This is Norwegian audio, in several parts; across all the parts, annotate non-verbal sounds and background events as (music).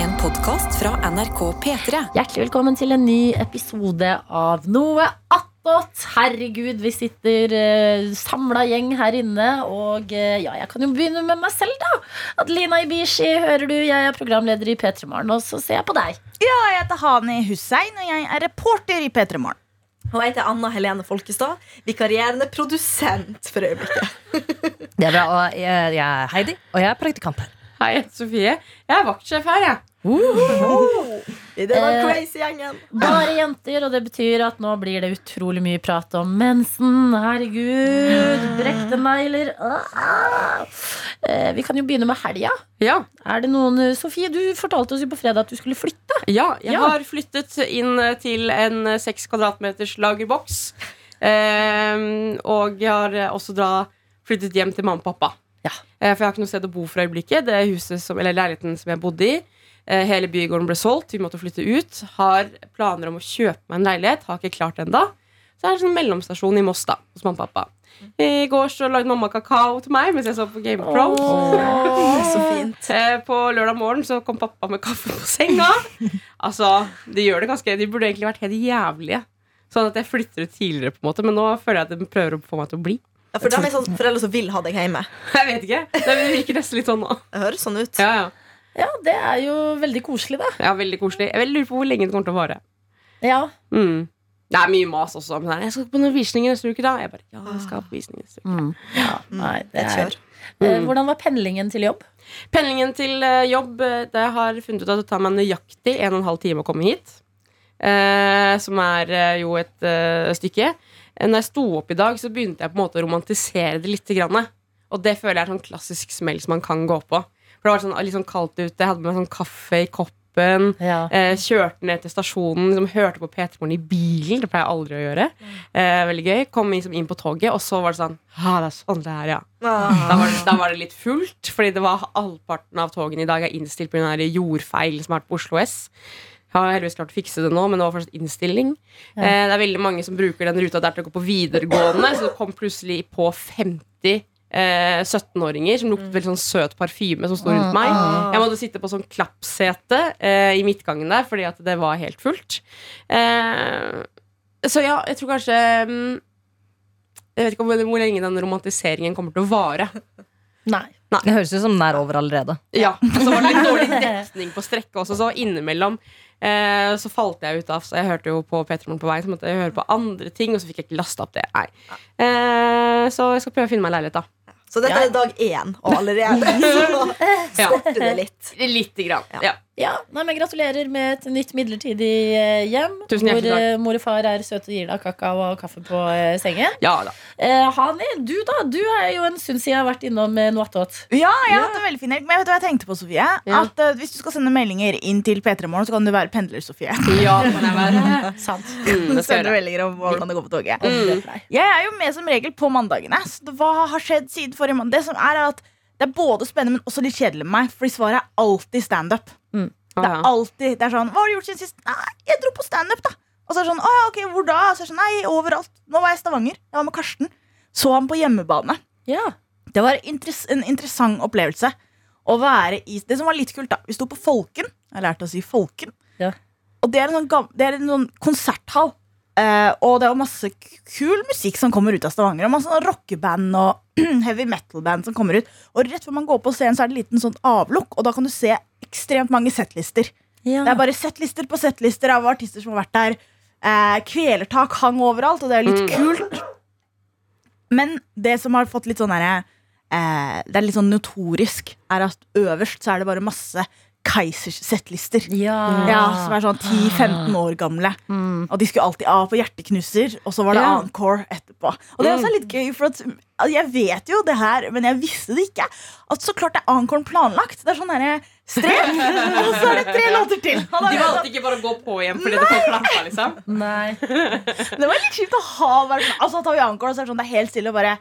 En podkast fra NRK P3. Hjertelig velkommen til en ny episode av Noe attåt. Herregud, vi sitter uh, samla gjeng her inne. Og uh, ja, jeg kan jo begynne med meg selv, da. Adelina Ibishi, hører du. Jeg er programleder i P3 Morgen, og så ser jeg på deg. Ja, jeg heter Hani Hussein, og jeg er reporter i P3 Morgen. Og jeg heter Anna Helene Folkestad, vikarierende produsent for øyeblikket. Det er bra, og jeg, jeg er Heidi, og jeg er praktikant her. Hei, jeg heter Sofie. Jeg er vaktsjef her, jeg. I (laughs) den Eh, crazy gjengen. Bare jenter, og det betyr at nå blir det utrolig mye prat om mensen. Herregud, brekte negler. Ah. Eh, vi kan jo begynne med helga. Ja. Er det noen Sofie, du fortalte oss jo på fredag at du skulle flytte. ja, jeg Ja. har flyttet inn til en seks kvadratmeters lagerboks. Ehm, og jeg har også da flyttet hjem til mamma og pappa. Ja. Eh, for jeg har ikke noe sted å bo for øyeblikket. Det huset som, eller leiligheten som jeg bodde i. eh, hele bygården ble solgt, vi måtte flytte ut. Har planer om å kjøpe meg en leilighet. Har ikke klart det ennå. Så er det en sånn mellomstasjon i Moss da, hos mamma og pappa. I går så lagde mamma kakao til meg mens jeg så på Game of Thrones. Det er så fint. Eh, På lørdag morgen så kom pappa med kaffe på senga. (laughs) Altså, De gjør det ganske De burde egentlig vært helt jævlige. Sånn at jeg flytter ut tidligere, på en måte men nå føler jeg at de prøver å få meg til å bli. Ja, for de er sånn foreldre som vil ha deg hjemme. Jeg vet ikke. Det virker nesten litt sånn nå. Det høres sånn ut. Ja, ja. Ja, det er jo veldig koselig, da. ja Veldig koselig. Jeg lurer på hvor lenge det kommer til å vare. Ja, Mm. Det er mye mas også. Men jeg skal på noen visninger neste uke, da. Jeg bare, ja, jeg skal på visning neste uke. ja nei, det er kjør. Eh, Hvordan var pendlingen til jobb? Pendlingen til eh, jobb eh, Det har funnet ut at det tar meg nøyaktig en og en halv time å komme hit. Eh, som er jo et eh, stykke. Når jeg sto opp i dag, så begynte jeg på en måte å romantisere det litt. Og det føler jeg er sånn klassisk smell som man kan gå på. For det var sånn, litt sånn kaldt ute. Jeg hadde med meg sånn kaffe i koppen. Ja. Eh, kjørte ned til stasjonen, liksom, hørte på P3 Morgen i bilen. Det pleier jeg aldri å gjøre. Eh, veldig gøy. Kom liksom inn på toget, og så var det sånn ah, det er sånn det er, ja. Ah. Da var, det, da var det litt fullt, fordi det var halvparten av togene i dag er innstilt pga. jordfeil som har vært på Oslo S. Jeg har heldigvis klart å fikse det nå, men det var fortsatt innstilling. Eh, det er veldig mange som bruker den ruta der til å gå på videregående, så det kom plutselig på 50 eh, 17-åringer som luktet veldig sånn søt parfyme som sto rundt meg. Jeg måtte sitte på sånn klappsete eh, i midtgangen der fordi at det var helt fullt. Eh, så ja, jeg tror kanskje mm, Jeg vet ikke om, hvor lenge den romantiseringen kommer til å vare. Nei. Det høres ut som den er over allerede. Ja, (laughs) og så var det litt dårlig dekning på strekket også, så innimellom eh, så falt jeg ut av Så jeg hørte jo på Petromorgen på vei, så måtte jeg høre på andre ting, og så fikk jeg ikke lasta opp det. Nei. Eh, så jeg skal prøve å finne meg leilighet, da. Så dette er dag én, og allerede (laughs) så Ja. skorter det litt. Lite grann. Ja. Ja. Ja, nei, men Gratulerer med et nytt midlertidig eh, hjem. Tusen hvor hjertelig takk. eh, mor og far er søte og gir deg kakao og kaffe på eh, sengen. ja da. Eh, Hani, du da? Du er jo en stund siden jeg har vært innom eh, noe attåt. Ja, jeg har hatt en veldig fin helg. Men vet du hva jeg tenkte på, Sofie? Ja. At eh, Hvis du skal sende meldinger inn til P3 Morgen, så kan du være pendler-Sofie. Ja, det kan jeg være. Sant. (laughs) Mm, det skal jeg gjøre. (laughs) meldinger om hvordan det går på toget. Deg. Jeg er jo med som regel på mandagene. Så det- hva har skjedd siden forrige mandag? Det som er at det er både spennende, men også litt kjedelig med meg. Fordi svaret er alltid standup. Det er alltid, det er sånn, Hva har du gjort siden sist? Nei, jeg dro på standup, da. Og så er det sånn, å ja, ok, hvor da? Så er det sånn, nei, overalt. Nå var jeg i Stavanger. Jeg var med Karsten. Så han på hjemmebane. Ja. Det var interess en interessant opplevelse å være i Det som var litt kult, da. Vi sto på Folken. Jeg lærte å si Folken. Ja. Og det er en sånn, det er en sånn konserthall. Eh, og det er masse kul musikk som kommer ut av Stavanger. Og masse sånn rockeband og (clears throat) heavy metal-band som kommer ut. Og rett før man går på scenen, så er det en liten sånn avlukk, og da kan du se ekstremt mange settlister. Ja. Det er bare settlister på settlister av artister som har vært der. Eh, kvelertak hang overalt, og det er litt kult. Men det som har fått litt sånn derre eh, Det er litt sånn notorisk, er at øverst så er det bare masse Keisers settlister. Ja. Ja, Som er sånn 10-15 år gamle. Og de skulle alltid av på Hjerteknusser, og så var det Ja. encore etterpå. Og det er også litt gøy, for at altså, jeg vet jo det her, men jeg visste det ikke. At så klart er encore planlagt. Det er sånn derre strek, (laughs) og så er det tre låter til. De valgte ikke bare å gå på igjen fordi det folk klappa, liksom. Nei. Det var litt kjipt å ha bare, sånn- Altså tar vi encore, og så er det sånn det er helt stille og bare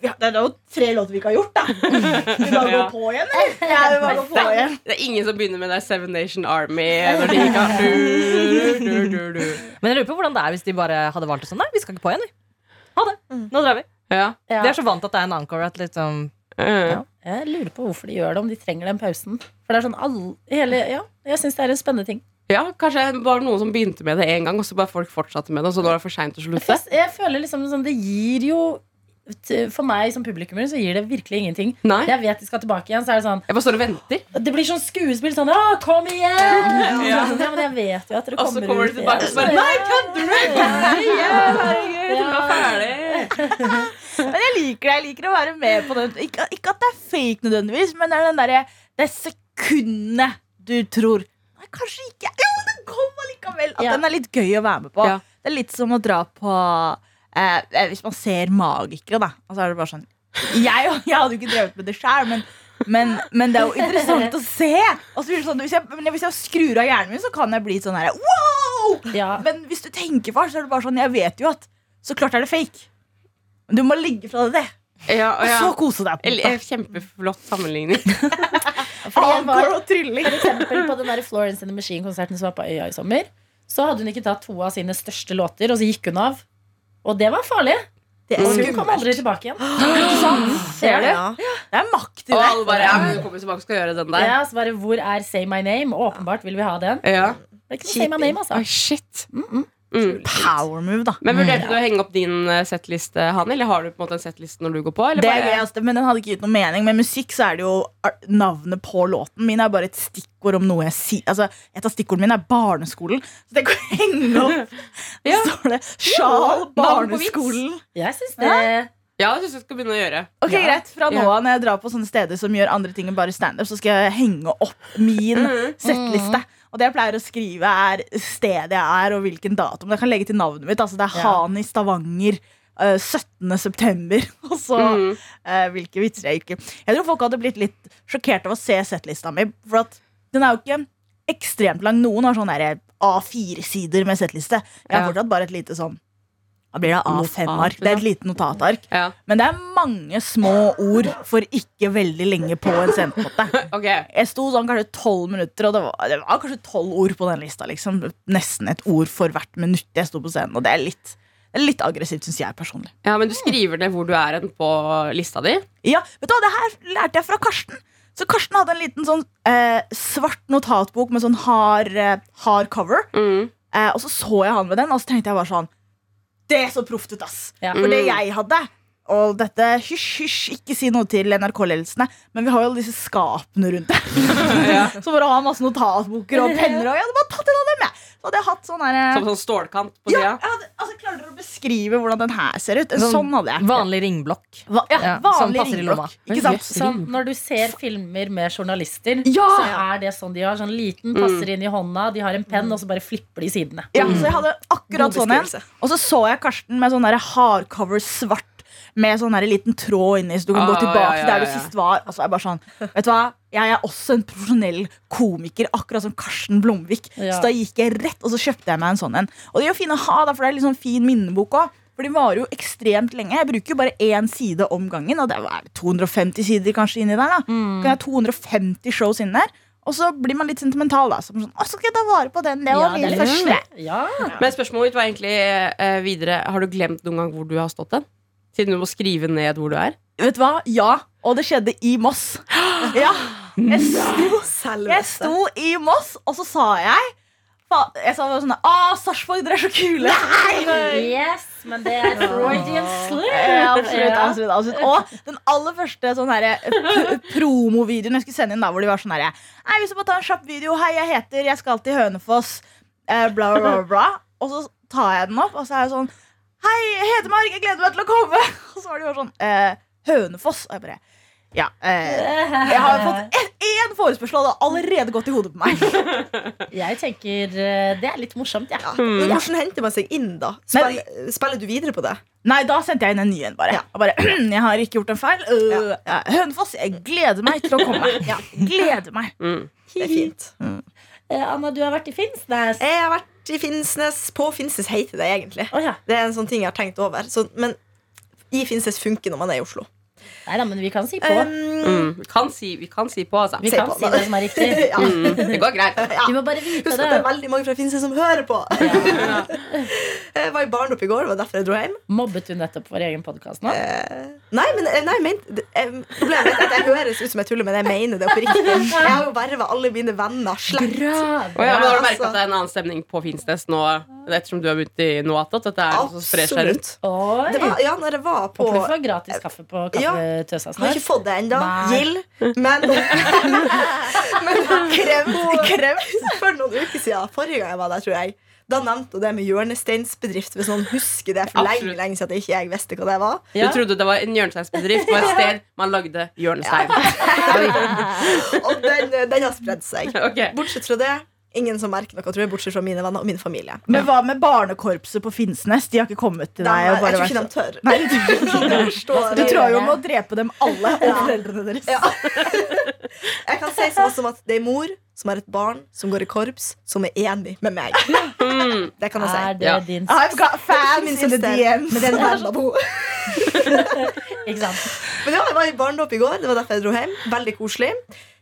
ja, Det er jo tre låter vi ikke har gjort, da. Vi bare ja. går på igjen, eller? Ja, vi bare på igjen. det er ingen som begynner med det Seven Nation Army når de ikke har du, du, du, du. Men jeg lurer på hvordan det er hvis de bare hadde valgt det sånn. Nei, vi skal ikke på igjen, vi. Ha det. Nå drar vi. Ja. Ja. De er så vant at det er en encore at liksom Uh. Jeg lurer på hvorfor de gjør det, om de trenger den pausen. For det er sånn all, hele, Ja, jeg syns det er en spennende ting. Ja, Kanskje det var noen som begynte med det én gang, og så bare folk fortsatte med det, og så nå er det for seint å slutte. Jeg, jeg føler liksom sånn, Det gir jo For meg som publikummer så gir det virkelig ingenting. Nei. Jeg vet de skal tilbake igjen, så er det sånn Jeg bare står og venter. Det blir sånn skuespill sånn Å, kom igjen! Ja. men jeg vet jo at dere Og så kommer, de du tilbake og bare Nei, kødder du?! Nei, herregud, du var ferdig. (laughs) Men jeg liker det. Jeg liker å være med på den. Ikke, ikke at det er fake nødvendigvis, men det er den derre Det sekundet du tror Nei, kanskje ikke. Jo, den kom allikevel. At Ja. den er litt gøy å være med på. Ja. Det er litt som å dra på eh, eh, Hvis man ser magikere, da. Og så er det bare sånn Jeg, jeg hadde jo ikke drevet med det sjøl, men, men, men det er jo interessant å se. Og så det sånn, hvis, jeg, hvis jeg skrur av hjernen min, så kan jeg bli sånn her wow! Ja. Men hvis du tenker for, så er det bare sånn Jeg vet jo at så klart er det fake. Men du må ligge fra det. Ja, og Og så kose deg. på det. eh, Kjempeflott sammenligning. (laughs) Encore og trylling. for eksempel på den der Florence and the Machine-konserten som var på Øya i sommer, så hadde hun ikke tatt to av sine største låter, og så gikk hun av. Og det var farlig. Det Og er hun kom aldri tilbake igjen. (gasps) Ser du? Det er makt i Og alle bare ja, hun kommer tilbake og skal gjøre den der. Ja, så bare, Hvor er Say My Name? Åpenbart vil vi ha den. Ja. Det er ikke noe Say My Name, altså. Oh, shit. Mm, Mm. Power move, da. Men Vurderte du å henge opp din setliste settliste, Hanne? Eller har du på en måte en settliste når du går på? Eller Det er bare- gøyeste, men Den hadde ikke gitt noe mening. Med musikk så er det jo navnet på låten. Min er bare et stikkord om noe jeg sier. Altså, et av stikkordene mine er barneskolen. Så det kan henge opp (laughs) Ja. Står det Sjal barneskolen. Jeg syns det Ja, det syns jeg skal begynne å gjøre. Ok, Ja. greit, Fra nå av når jeg drar på sånne steder som gjør andre ting enn bare standup, så skal jeg henge opp min mm. settliste. Og det jeg pleier å skrive, er stedet jeg er, og hvilken dato. Men jeg kan legge til navnet mitt. Altså, det er Ja. Han i Stavanger. eh, 17. september. (laughs) Og så Mm. uh, hvilke vitser jeg ikke Jeg tror folk hadde blitt litt sjokkert av å se settlista mi. For at den er jo ikke ekstremt lang. Noen har sånn A4-sider med settliste. Jeg har Ja. fortsatt bare et lite sånn Hva blir det? A5-ark. Det er et lite notatark. Ja. Men det er mange små ord for ikke veldig lenge på en sendemåte. (laughs) Ok. Jeg sto sånn kanskje tolv minutter, og det var, det var kanskje tolv ord på den lista. Liksom. Nesten et ord for hvert minutt jeg sto på scenen. Og det er litt, det er litt aggressivt, syns jeg personlig. Ja, Men du skriver ned hvor du er på lista di? Ja, vet du hva, Det her lærte jeg fra Karsten. Så Karsten hadde en liten sånn eh, svart notatbok med sånn hard, eh, hard cover. Mm. Eh, og så så jeg han med den, og så tenkte jeg bare sånn Det så proft ut, ass! Ja. For det Mm. jeg hadde og dette, hysj, hysj, ikke si noe til NRK-ledelsene, men vi har jo alle disse skapene rundt der. (laughs) Så bare ha masse notatboker og penner, og jeg hadde bare tatt en av dem, jeg. Så hadde jeg hatt sånn her Som sånn stålkant på ja, sida? jeg hadde, altså, Klarer dere å beskrive hvordan den her ser ut? En sånn, hadde jeg. Vanlig ringblokk. Va ja, Ja, vanlig passer ringblokk. Ikke sant? Så når du ser filmer med journalister, Ja! så er det sånn de har. Sånn liten passer inn i hånda, de har en penn, og så bare flipper de sidene. Ja, så jeg hadde akkurat sånn en. Og så så jeg Karsten med sånn der hardcover svart med sånn der liten tråd inni, så du kan Ah, gå tilbake ja, ja, der du ja, ja. sist var. Altså, så er jeg bare sånn, vet du hva? Jeg er også en profesjonell komiker, akkurat som Karsten Blomvik. Ja. Så da gikk jeg rett, og så kjøpte jeg meg en sånn en. Og det er jo fin å ha, da, for det er litt sånn fin minnebok òg. For de varer jo ekstremt lenge. Jeg bruker jo bare én side om gangen, og det er 250 sider kanskje inni der. da Mm. Kan jeg ha 250 shows inni der. Og så blir man litt sentimental, da. Så, sånn, å, skal jeg ta vare på den. Det var Ja, det min er litt- første. Ja. Men spørsmålet mitt var egentlig eh, videre Har du glemt noen gang hvor du har stått hen? Siden du må skrive ned hvor du er? Vet du hva? Ja, og det skjedde i Moss. Ja, jeg sto, jeg sto i Moss, og så sa jeg Jeg sa sånn Å, Sarpsborg, dere er så kule! Yes, men det er Freudian slur. Ja, absolutt, absolutt, absolutt. Og den aller første sånn her, p- promovideoen jeg skulle sende inn, da, hvor de var sånn herre Nei, vi skal bare ta en kjapp video. Hei, jeg heter Jeg skal til Hønefoss. Eh, bla, bla, bla, bla. Og så tar jeg den opp, og så er jeg sånn Hei, jeg heter Hedmark, jeg gleder meg til å komme. (laughs) Og så var det bare sånn eh, Hønefoss. Og jeg bare Ja. Eh, jeg har fått én forespørsel, og det har allerede gått i hodet på meg. (laughs) Jeg tenker eh, det er litt morsomt, jeg. Ja. Mm. hvordan henter man seg inn, da? Men- Spiller, du videre på det? Nei, da sendte jeg inn en ny en, bare. Ja. Og bare (clears throat) jeg har ikke gjort en feil. Uh, Ja. ja, Hønefoss, jeg gleder meg til å komme. (laughs) Ja, gleder meg. Mm. Det er fint. Mm. Anna, du har vært i Finnsnes. Jeg har vært i Finnsnes. På Finnsnes heter det egentlig. Oh, ja. Det er en sånn ting jeg har tenkt over. Så, men i Finnsnes funker når man er i Oslo. Nei da, men vi kan si på. Um, Mm. Kan si, vi kan si på, altså. Vi si kan på, si da. det som er riktig. (laughs) ja. Mm. Det går greit. (laughs) Vi må bare vite Husk det. at det er veldig mange fra Finse som hører på. (laughs) Jeg var i barndom i går, det var derfor jeg dro hjem. Mobbet du nettopp vår egen podkast nå? Uh, nei, men eh, nei, men det- Problemet er at jeg høres ut som jeg tuller, men jeg mener det oppriktig. Jeg har jo verva alle mine venner slett. Bra! Å ja, men har du altså. merket at det er en annen stemning på Finnsnes nå, ettersom du har begynt i Noata At dette er noe som sprer seg rundt? Oi. Det var, ja, når jeg var på Håper du får gratis kaffe på Ja. Kaffetøsa Har ikke fått det ennå. Gild. Men, (laughs) men krem, krem for noen uker siden, forrige gang jeg var der, tror jeg, da nevnte hun det med hjørnesteinsbedrift. Hvis noen husker det for lenge, lenge siden at ikke jeg visste hva det var. Ja. Du trodde det var en hjørnesteinsbedrift på et sted man lagde hjørnestein. (laughs) Og den, den har spredd seg. Okay. Bortsett fra det, ingen som merker noe, tror jeg, bortsett fra mine venner og min familie. Men hva med barnekorpset på Finnsnes? De har ikke kommet til Nei, deg? og jeg tror ikke de tør. Nei, du, (laughs) du tror jo om å drepe dem alle og (laughs) foreldrene deres. Ja. Jeg kan si sånn som at det er mor som har et barn som går i korps, som er enig med meg. Mm. (laughs) Det kan jeg si. Er det Ja. din I've got fans in the DMs. Men det er en. Ikke sant? Men ja, jeg var i barndom i går. Det var derfor jeg dro hjem. Veldig koselig.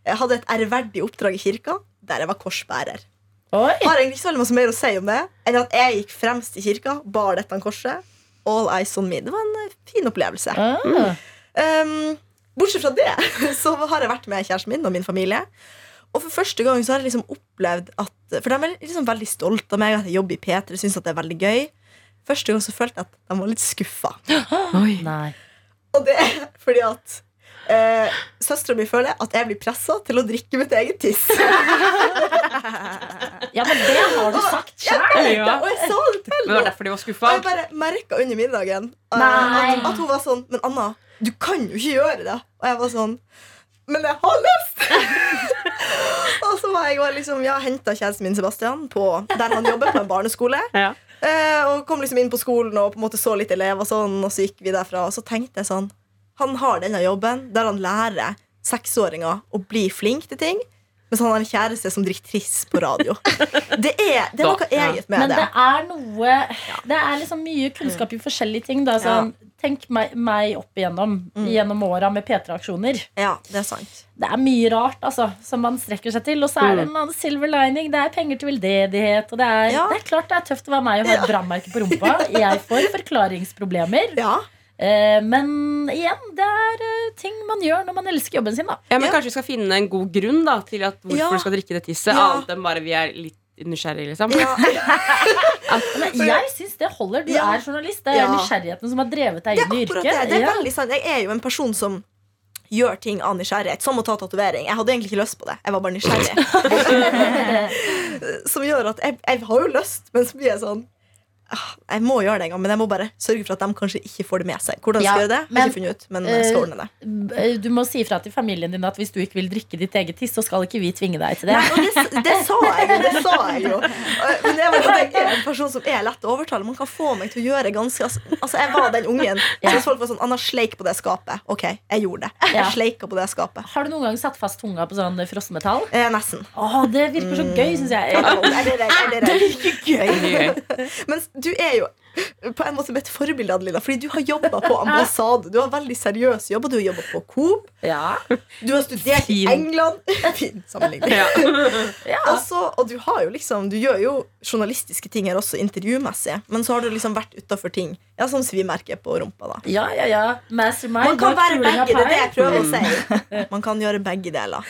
Jeg hadde et ærverdig oppdrag i kirka der jeg var korsbærer. Oi! Har egentlig ikke så veldig mye mer å si om det enn at jeg gikk fremst i kirka, bar dette korset. All eyes on me. Det var en eh, fin opplevelse. Ah. Um, bortsett fra det (laughs) så har jeg vært med kjæresten min og min familie. Og for første gang så har jeg liksom opplevd at For de er liksom veldig stolte av meg, at jeg jobber i P3, syns at det er veldig gøy. Første gang så følte jeg at de var litt skuffa. (gasps) Og det er fordi at eh, søstera mi føler at jeg blir pressa til å drikke mitt eget tiss. (laughs) Ja, men det har du sagt sjøl! Ja. Og jeg sa det til Men det var derfor de var Og skuffa. jeg bare merka under middagen eh, at, at hun var sånn Men Anna, du kan jo ikke gjøre det. Og jeg var sånn Men jeg har lyst! (laughs) og så var jeg og liksom, ja, henta kjæresten min Sebastian på, der han jobber, på en barneskole. Ja. Eh, og kom liksom inn på skolen og på en måte så litt elever, og sånn, og så gikk vi derfra. Og så tenkte jeg sånn Han har denne jobben der han lærer seksåringer å bli flink til ting. Mens han har en kjæreste som drikker triss på radio. (laughs) Det er, det er noe eget med Men det. det er noe Det er liksom mye kunnskap i forskjellige ting. Da. Sånn, Tenk meg, meg opp igjennom gjennom åra med P3-aksjoner. Ja, det er sant. Det er mye rart altså, som man strekker seg til. Og så er det en annen silver lining. Det er penger til veldedighet. Og det er, Ja. det er klart det er tøft å være meg og ha et brannmerke på rumpa. (laughs) Jeg får forklaringsproblemer. Ja. Eh, men igjen, det er eh, ting man gjør når man elsker jobben sin. Da. Ja, men Ja. Kanskje vi skal finne en god grunn da til at hvorfor Ja. du skal drikke det tisset. Ja. Annet enn bare vi er litt nysgjerrige, liksom. Ja. (laughs) Men jeg syns det holder. Du Ja. er journalist. Det er Ja. nysgjerrigheten som har drevet deg inn i yrket. det. Det er Ja. veldig sant. Jeg er jo en person som gjør ting av nysgjerrighet. Som å ta tatovering. Jeg hadde egentlig ikke lyst på det. Jeg var bare nysgjerrig. (laughs) (laughs) som gjør at jeg, jeg har jo lyst, men så blir jeg sånn Jeg må gjøre det en gang, men jeg må bare sørge for at de kanskje ikke får det med seg. Hvordan Ja, skal jeg gjøre det? Jeg Har ikke funnet ut, men jeg skal eh, ordne det. Eh, Du må si ifra til familien din at hvis du ikke vil drikke ditt eget tiss, så skal ikke vi tvinge deg til det. Nei, det, det sa jeg jo. Det sa jeg jo. Men jeg, var, jeg er en person som er lett å overtale. Man kan få meg til å gjøre ganske Altså, jeg var den ungen. (laughs) Ja. Så folk var sånn Anna, sleik på det skapet. Ok, jeg gjorde det. Jeg Ja. sleika på det skapet. Har du noen gang satt fast tunga på sånn frossenmetall? Eh, nesten. Åh, det virker så gøy, syns jeg. Er det det, Er det (laughs) virker Gøy. (laughs) Men du er jo på en måte mitt forbilde, Adelina. Fordi du har jobba på ambassade. Du har veldig seriøs jobb. og Du har jobba på Coop. Ja. Du har studert i England. Fin sammenligning. Ja. Og så- og du har jo liksom Du gjør jo journalistiske ting her også, intervjumessig. Men så har du liksom vært utafor ting. Ja, Som svimerket på rumpa. da ja, ja, ja. Mastermind. Man kan være begge. Det er det jeg prøver prøver å si. Man kan gjøre begge deler.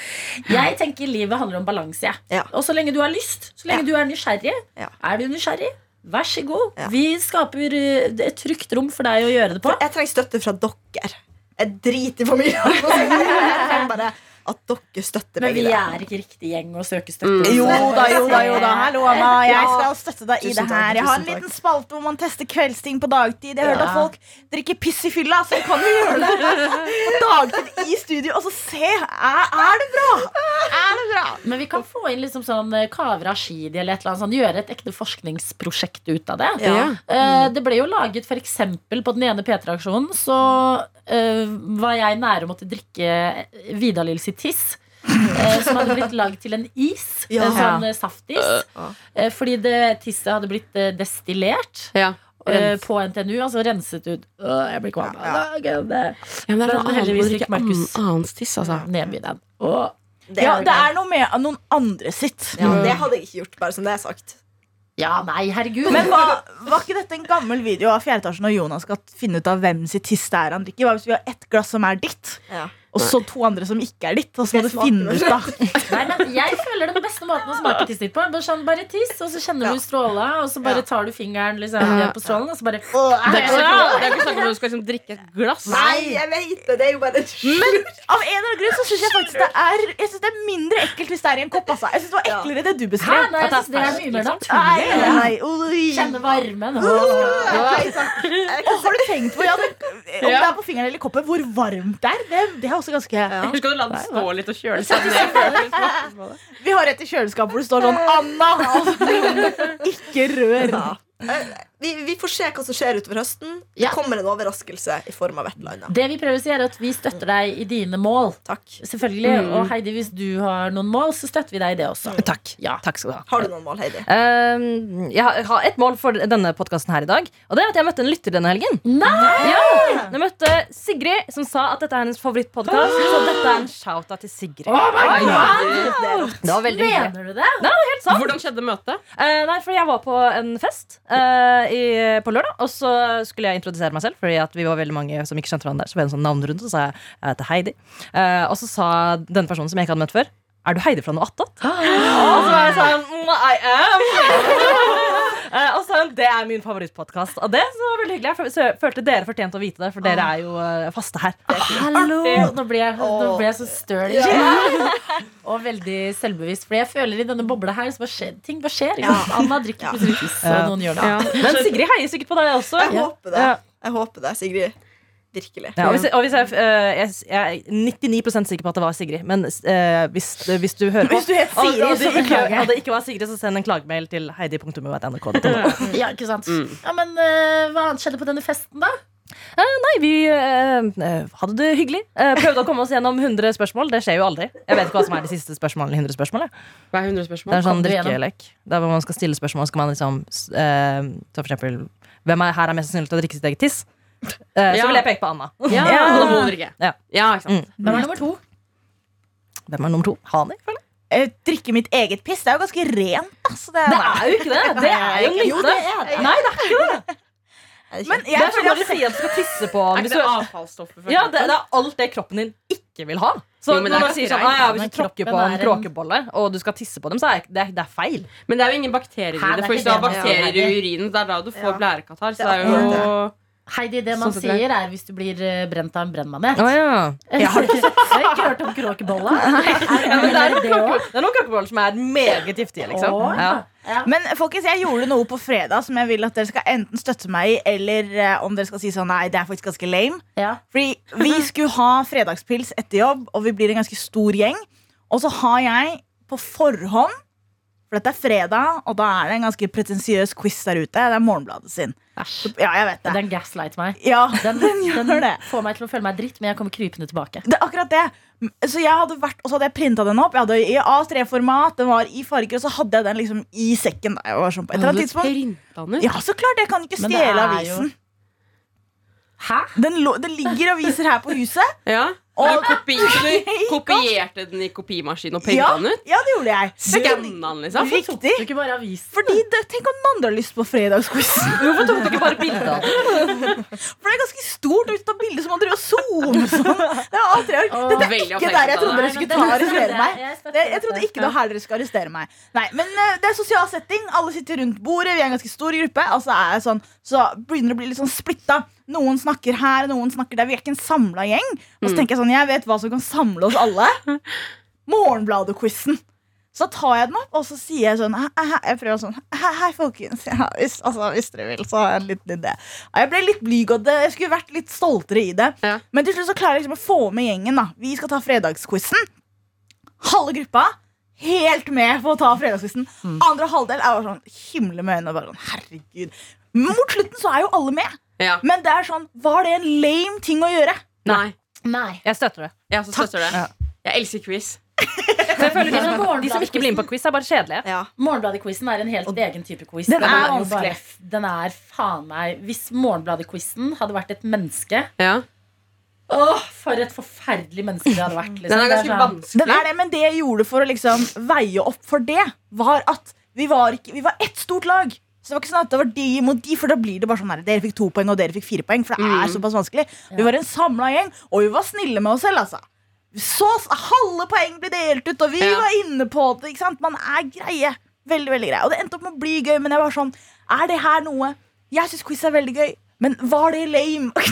Jeg tenker livet handler om balanse. jeg. Ja. Og så lenge du har lyst, så lenge Ja. du er nysgjerrig, Ja. er du nysgjerrig, vær så god. Ja. Vi skaper eh, et trygt rom for deg å gjøre det på. Jeg trenger støtte fra dere. Jeg driter i familien. (laughs) Bare at dere støtter Men meg Men vi er ikke riktig gjeng å søke støtte. Jo da, jo da, jo da. Hallo, Anna. Jeg skal støtte deg i det her. Jeg har en liten spalte hvor man tester kveldsting på dagtid. Jeg har hørt at folk drikker piss i fylla, så kan jo gjøre det på dagtid i studio. Og så se. Er, er det bra? Er det bra? Men vi kan få inn liksom sånn kavra, Kaveh Rashidi eller et eller annet sånt. gjøre et ekte forskningsprosjekt ut av det. Ja. Eh, det ble jo laget eksempel på den ene P3-aksjonen så eh, var jeg nære å måtte drikke Vidalil sitt tiss. eh, som hadde blitt lagd til en is. Ja. En sånn eh, saftis. Ja. Eh, fordi det tisset hadde blitt eh, destillert. Ja. eh, på NTNU. Altså renset ut øh, Jeg blir kvalm. Ja, det. Ja, men det er Men sånn heldigvis ikke annens tiss, altså. Nedby den. Åh. Det, Ja, det er noe med noen andre sitt. ja, det hadde jeg ikke gjort, bare som det er sagt. Ja, nei, herregud. Men var, var ikke dette en gammel video av 4. etasjen når Jonas skal finne ut av hvem sitt tiss det er han drikker? Hva hvis vi har ett glass som er ditt, Ja. Og så to andre som ikke er ditt? Og så må Det du finne ut da Nei, men jeg føler den beste måten å smake tiss ditt på. Bare, sånn, bare tiss, og så kjenner Ja. du stråla, og så bare tar du fingeren liksom, på strålen, og så bare Det er ikke sånn- det er ikke snakk om at du skal liksom drikke et glass. Nei, jeg vet det! Det er jo bare Men av en eller annen grunn så syns jeg faktisk det er Jeg synes det er mindre ekkelt hvis det er i en kopp. Altså. Jeg synes det var eklere det du Hæ? beskrev. Nei, jeg synes det er mye mer naturlig. Kjenne varmen. Og har du tenkt på ja, om det er på fingeren eller koppen, hvor varmt det er? Det, det er også ganske Husk skal du la den stå litt og kjøle seg ned. før du smakte på det. Vi har et i kjøleskapet hvor det står sånn Anna! (laughs) Ikke rør. Ja. Vi, vi får se hva som skjer utover høsten. Ja. Det kommer en overraskelse i form av et eller annet. Det vi prøver å si, er at vi støtter deg i dine mål. Takk. Selvfølgelig. Mm. Og Heidi, hvis du har noen mål, så støtter vi deg i det også. Takk. Ja. Takk skal du ha. Har du noen mål, Heidi? Uh, jeg har- et mål for denne podkasten her i dag. Og det er at jeg møtte en lytter denne helgen. Nei! Ja, Jeg møtte Sigrid, som sa at dette er hennes favorittpodkast. Så dette er en shout-out til Sigrid. Oh my God! Det var veldig hyggelig. Mener du det? Helt sant. Hvordan skjedde møtet? Uh, nei, for jeg var på en fest eh, i, på lørdag, og så skulle jeg introdusere meg selv. Fordi at vi var veldig mange som ikke kjente hverandre. Så var det en sånn navnerunde, så sa jeg jeg heter Heidi. Eh, og så sa denne personen som jeg ikke hadde møtt før, er du Heidi fra noe attåt? Og så var jeg sånn mm, I am. Eh, og så sa hun det er min favorittpodkast. Og det så var veldig hyggelig. Jeg følte dere fortjente å vite det, for dere er jo eh, faste her. Hallo! Nå ble jeg, nå ble jeg så støl. (laughs) og veldig selvbevisst. For jeg føler i denne bobla her så bare skjer, ting bare skjer. Ja. Anna drikker plutselig tiss, og noen gjør det. Men Sigrid heier sikkert på deg også. Jeg håper det. Jeg håper det, Sigrid. Virkelig. Ja, og hvis, og hvis jeg, eh, jeg, jeg er 99% sikker på at det var Sigrid, men uh, hvis, hvis du hører (laughs) på Hvis du het og, Siri, og, det så ikke, beklager og det ikke var Sigrid, så send en klagemail til heidi.nrk.no. Ja, ikke sant? Mm. Ja, men uh, hva annet skjedde på denne festen, da? Nei, vi eh, eh, hadde det hyggelig. Eh, prøvde å komme oss gjennom 100 spørsmål. Det skjer jo aldri. Jeg vet ikke hva som er de siste spørsmålene. 100 spørsmål jeg. Hva er 100 Det er en sånn drikkelek. Der hvor man skal stille spørsmål. Skal man liksom eh, Så for eksempel Hvem er, her er mest sannsynlig til å drikke sitt eget tiss? Eh, Ja. Så vil jeg peke på Anna. Ja, (laughs) Ja. da. Ja. Ja, ikke sant. Hvem er nummer to? Hvem er nummer to? Hani? føler jeg. Eh, drikke mitt eget piss. Det er jo ganske rent. Altså, det, Det er jo ikke det! Det er jo (laughs) Jo, det er det. Nei, det er ikke det. (laughs) Men Det jeg er som føler når de at sier at du skal tisse på Er hvis ikke det du, avfallsstoffer? for Ja, det, det er alt det kroppen din ikke vil ha. Så Jo, men det når er man sier sånn, ja. Hvis Men du tråkker på kroppen en er en- kråkebolle, og du skal tisse på dem, så er det, det er feil. Men det er jo ingen bakterier Hæ, i det det. er For hvis du ikke har det. bakterier i urinen, det er da du får Ja. blærekatarr. Så Det det er er jo Heidi, det man Sånn er. sier, er hvis du blir eh, brent av en brennmanet. ja. Jeg (laughs) har ikke, jeg har ikke hørt om kråkebolla. (laughs) Ja, det, er det noen òg? det er noen kråkeboller som er meget giftige, liksom. Oh, Ja. ja. Men folkens, jeg gjorde noe på fredag som jeg vil at dere skal enten støtte meg i, eller uh, om dere skal si sånn nei, det er faktisk ganske lame. Ja. Fordi vi (laughs) skulle ha fredagspils etter jobb, og vi blir en ganske stor gjeng. Og så har jeg på forhånd For dette er fredag, og da er det en ganske pretensiøs quiz der ute. Det er Morgenbladet sin. Æsj. Ja, jeg vet det. Den gaslighter meg. Ja, Den, (laughs) den den gjør det. får meg til å føle meg dritt, men jeg kommer krypende tilbake. Det er akkurat det. Så jeg hadde vært, Og så hadde jeg printa den opp. Jeg hadde i A3-format, den var i farger, og så hadde jeg den liksom i sekken. Da. Jeg var sånn på et eller annet tidspunkt. Ja, så klart, jeg kan ikke stjele avisen. jo-. Hæ? Den, det ligger aviser her på huset. Ja. Og Og kopi, (laughs) du kopierte den i kopimaskinen og printa ja, den ut? ja, det gjorde jeg. Skanna den, liksom? Riktig. Du ikke bare avisen? Fordi det, Tenk om noen andre har lyst på fredagsquiz. (laughs) Hvorfor tok du ikke bare bilde av den? For det er ganske stort. og Hvis du tar bilde, så må dere og zoome sånn. (laughs) Det Dette er ikke der jeg trodde dere skulle ta arrestere meg. Jeg trodde ikke det her dere skulle arrestere meg. Nei, Men eh, det er sosial setting. Alle sitter rundt bordet. Vi er en ganske stor gruppe. Altså er sånn, så begynner det å bli litt sånn splitta. Noen snakker her, noen snakker der. Vi er ikke en samla gjeng. Og så tenker jeg sånn, jeg vet hva som kan samle oss alle. (laughs) Morgenbladet-quizen. Så tar jeg den opp, og så sier jeg sånn jeg prøver sånn Hei, hei folkens. Ja, hvis, altså, hvis dere vil, så har jeg en liten idé. Jeg ble litt blyg, og det, jeg skulle vært litt stoltere i det. Ja. Men til slutt så klarer jeg liksom å få med gjengen. da Vi skal ta fredagsquizen. Halve gruppa helt med på å ta fredagsquizen. Andre halvdel er bare sånn himle med øynene. og Bare sånn, herregud Mot slutten så er jo alle med. Ja. Men det er sånn, var det en lame ting å gjøre? Nei. Nei. Jeg støtter det. Jeg, støtter det. Ja. Jeg elsker quiz. (laughs) Jeg føler de som, de som ikke blir med på quiz, er bare kjedelige. Ja. Morgenbladet-quizen er en helt egen type quiz. Den er jo vanskelig. bare, den er faen meg Hvis Morgenbladet-quizen hadde vært et menneske Ja. Åh, for et forferdelig menneske det hadde vært. Liksom. Den er ganske sånn- vanskelig. Den er det, men det jeg gjorde for å liksom veie opp for det, var at vi var, ikke, vi var ett stort lag. Så det var ikke sånn at det var de mot de, for da blir det bare sånn her, dere fikk to poeng og dere fikk fire poeng. For det er såpass vanskelig Vi var en samla gjeng, og vi var snille med oss selv. altså Så halve poeng ble delt ut, og vi Ja. var inne på det. ikke sant? Man er greie. Veldig, veldig greie Og det endte opp med å bli gøy, men jeg var sånn Er det her noe Jeg syns quiz er veldig gøy, men var det lame (laughs) på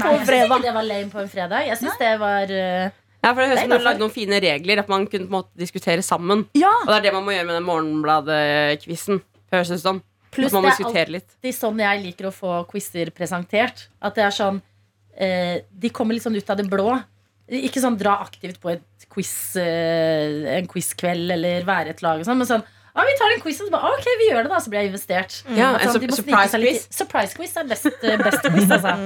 Nei, jeg syns ikke det var lame på en fredag. Jeg synes det var uh... Ja, for det høres ut som du lagde noen fine regler, at man kunne på en måte diskutere sammen. Ja, Og det er det man må gjøre med den Morgenbladet-quizen. Høres ut som. Pluss At man det er alltid sånn jeg liker å få quizer presentert. At det er sånn eh, De kommer litt sånn ut av det blå. Ikke sånn dra aktivt på et quiz, eh, en quizkveld eller være et lag og sånn, men sånn ah, vi tar en quiz, og så bare, ok, vi gjør det da, så blir jeg investert. Ja, en sånn, surprise quiz Surprise quiz er best, eh, best quiz, altså.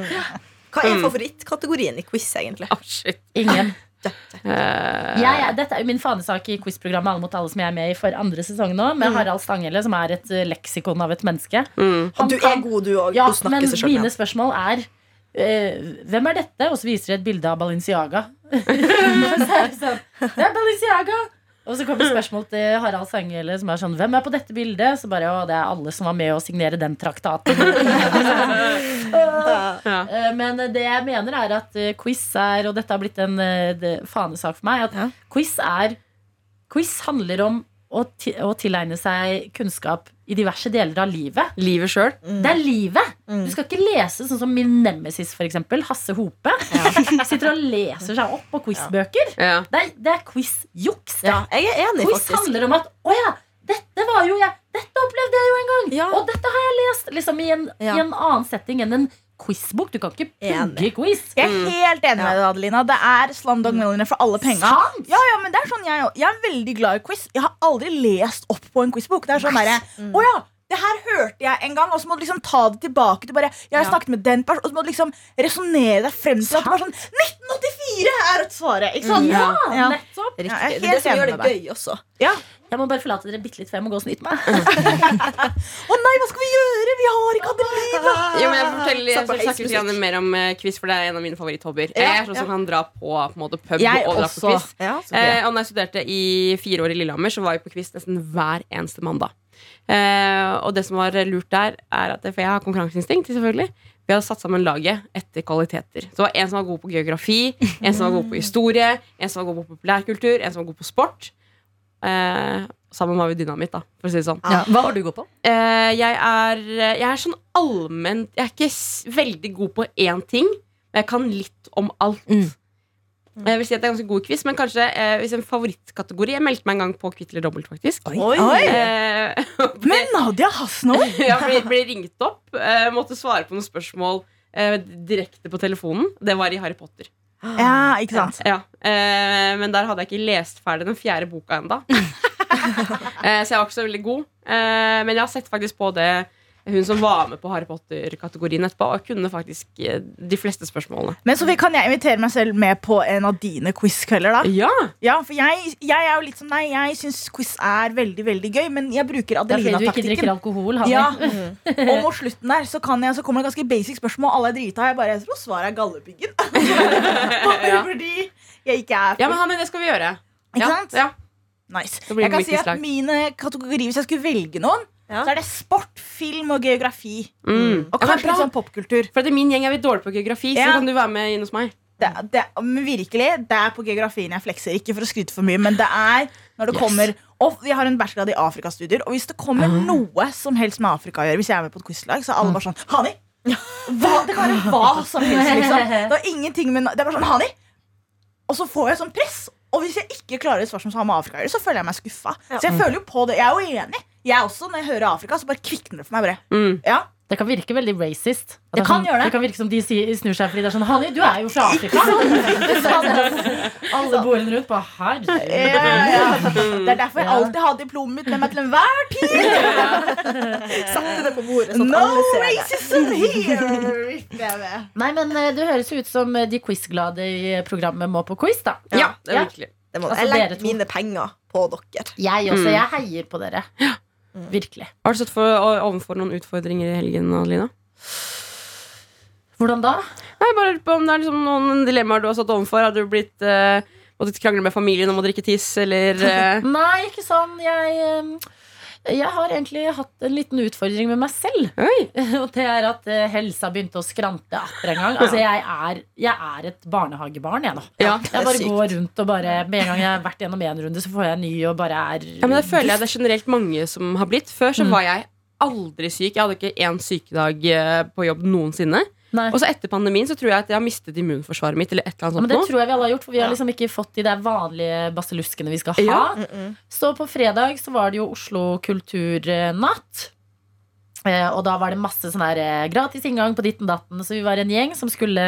Hva er favorittkategorien i quiz, egentlig? Oh, shit. Ingen. (laughs) Eh, ja, ja, dette er jo min fanesak i quizprogrammet Alle mot alle som jeg er med i for andre sesong nå, med Harald Stanghelle, som er et eh, leksikon av et menneske. mm. Han Du er god, du òg. Ja, du snakker men mine spørsmål er Hvem er dette? Og så viser de et bilde av Balenciaga. (laughs) så er det sånn er Balenciaga! Og så kommer spørsmål til Harald Sangele som er sånn Hvem er på dette bildet? Så bare Å, det er alle som var med å signere den traktaten. (laughs) (laughs) Ja. Eh, Men det jeg mener er at eh, quiz er, og dette har blitt en eh, fanesak for meg, at quiz er Quiz handler om å, å tilegne seg kunnskap i diverse deler av livet. Livet sjøl. Det er livet! Mm. Du skal ikke lese sånn som min nemesis, for eksempel. Hasse Hope. Sitter og leser seg opp på quizbøker. Ja. Det er, det er quiz-juks. Ja, jeg er enig, Quiz faktisk. handler om at å ja, dette var jo jeg Dette opplevde jeg jo en gang! Ja. Og dette har jeg lest liksom i en, Ja. i en annen setting enn en quizbok. Du kan ikke pugge quiz. Jeg er helt enig med deg, Adelina. Det er Slumdog Millionaire for alle penga. Ja, ja, men det er sånn jeg, jeg er veldig glad i quiz. Jeg har aldri lest opp på en quizbok. Det er sånn derre Å ja, det her hørte jeg en gang, og så må du liksom ta det tilbake Du bare Jeg har Ja. snakket med den personen, og så må du liksom resonnere deg frem til at det var sånn 1984 er et svaret! Ikke sant? Ja, Ja. nettopp. Ja, det det som gjør det gøy også. Ja. Jeg må bare forlate dere bitte litt, for jeg må gå og snyte meg. (laughs) Å nei, hva skal vi gjøre? Vi har ikke Adelina! Jo, men jeg forteller fortelle, jeg skal snakke litt mer om eh, quiz, for det er en av mine favoritthobbyer. Ja, jeg er sånn som kan dra på, på en måte, pub Jeg og dra også. på quiz. Ja, så Eh, og når jeg studerte i fire år i Lillehammer, så var vi på quiz nesten hver eneste mandag. Eh, og det som var lurt der, er at For jeg har konkurranseinstinkt, selvfølgelig. Vi hadde satt sammen laget etter kvaliteter. Så det var en som var god på geografi, en som var god på historie, en som var god på populærkultur, en som var god på sport. Eh, sammen var vi dynamitt, da, for å si det sånn. Ja. Hva var du god på? Eh, jeg, er, jeg er sånn allment Jeg er ikke s veldig god på én ting, men jeg kan litt om alt. Mm. Jeg vil si at det er ganske god quiz, men kanskje eh, hvis en favorittkategori Jeg meldte meg en gang på Kvitt eller dobbelt, faktisk. Oi. Eh, (laughs) ble, Men Nadia Hasno (laughs) ja, ble, ble ringt opp, eh, måtte svare på noen spørsmål eh, direkte på telefonen. Det var i Harry Potter. Ja, (gasps) ikke sant? Ja, eh, Men der hadde jeg ikke lest ferdig den fjerde boka ennå. (laughs) eh, så jeg var ikke så veldig god. Eh, men jeg har sett faktisk på det hun som var med på Harry Potter-kategorien etterpå, og kunne faktisk eh, de fleste spørsmålene. Men Sofie, kan jeg invitere meg selv med på en av dine quiz-kvelder? da? Ja! Ja, for jeg, jeg er jo litt som deg. Jeg syns quiz er veldig veldig gøy, men jeg bruker Det er fordi du ikke Adelina-taktikken. drikker alkohol. Hanni. Ja, (laughs) Og mot slutten der så, kan jeg, så kommer det ganske basic spørsmål. Alle er drita. Jeg bare jeg tror (laughs) svaret er Galdhøpiggen. ja. fordi jeg ikke er ja, men men, det skal vi gjøre. Ikke ja, sant? Ja. nice. Jeg kan si at mine kategorier, hvis jeg skulle velge noen, Ja. så er det sport, film og geografi. Mm. Og kanskje litt sånn popkultur. For i min gjeng er vi dårlige på geografi, så kan du være med inn hos meg. Det, det, virkelig, det er på geografien jeg flekser. Ikke for å skryte for mye, men det er når det Yes. kommer Og vi har en bachelorgrad i Afrikastudier, og hvis det kommer noe som helst med Afrika å gjøre, hvis jeg er med på et quizlag, så er alle bare sånn Hani! Hva, det kan være hva som helst, liksom. Det har ingenting med Det er bare sånn Hani! Og så får jeg sånn press. Og hvis jeg ikke klarer et svar som har med Afrika å gjøre, så føler jeg meg skuffa. Så jeg føler jo på det. Jeg er jo enig. Jeg også, når jeg hører Afrika, så bare kvikner det for meg. Bare. Mm. Ja, Det kan virke veldig racist. Det, Det kan sånn, gjøre det. det kan virke som de sier, snur seg fordi det er sånn Hanni, du er jo fra Afrika! (laughs) Alle bordene rundt på her. ja, ja. Det er derfor jeg alltid har diplomet mitt med meg til enhver tid. (laughs) Satte det på bordet, sånn No alle ser racism here! Det er. Nei, men du Det høres ut som eh, de quizglade i programmet må på quiz. da Ja, det er virkelig. Det må, Altså, jeg legger mine penger på dere. Jeg også. Mm. Jeg heier på dere. Virkelig. Har du stått for, overfor noen utfordringer i helgen, Adelina? Hvordan da? Nei, bare på om det er liksom noen dilemmaer du har stått overfor. Har du blitt uh, måttet krangle med familien om å drikke tiss, eller uh... (laughs) Nei, ikke sånn. Jeg, eh, jeg har egentlig hatt en liten utfordring med meg selv. (laughs) Og det er at eh, helsa begynte å skrante atter en gang. Altså, jeg er, jeg er et barnehagebarn, jeg nå. Ja. Jeg bare sykt. går rundt og bare Med en gang jeg har vært gjennom én runde, så får jeg en ny og bare er Ja, men det føler jeg det er generelt mange som har blitt. Før så Mm. var jeg aldri syk. Jeg hadde ikke én sykedag eh, på jobb noensinne. Nei. Og så etter pandemien så tror jeg at jeg har mistet immunforsvaret mitt. Eller et eller annet annet men det sånt nå. tror jeg vi alle har gjort, for vi har liksom ikke fått de der vanlige basilluskene vi skal ha. Ja. Mm-mm. Så på fredag så var det jo Oslo kulturnatt. Eh, og da var det masse sånn her eh, gratis inngang på ditten datten. Så vi var en gjeng som skulle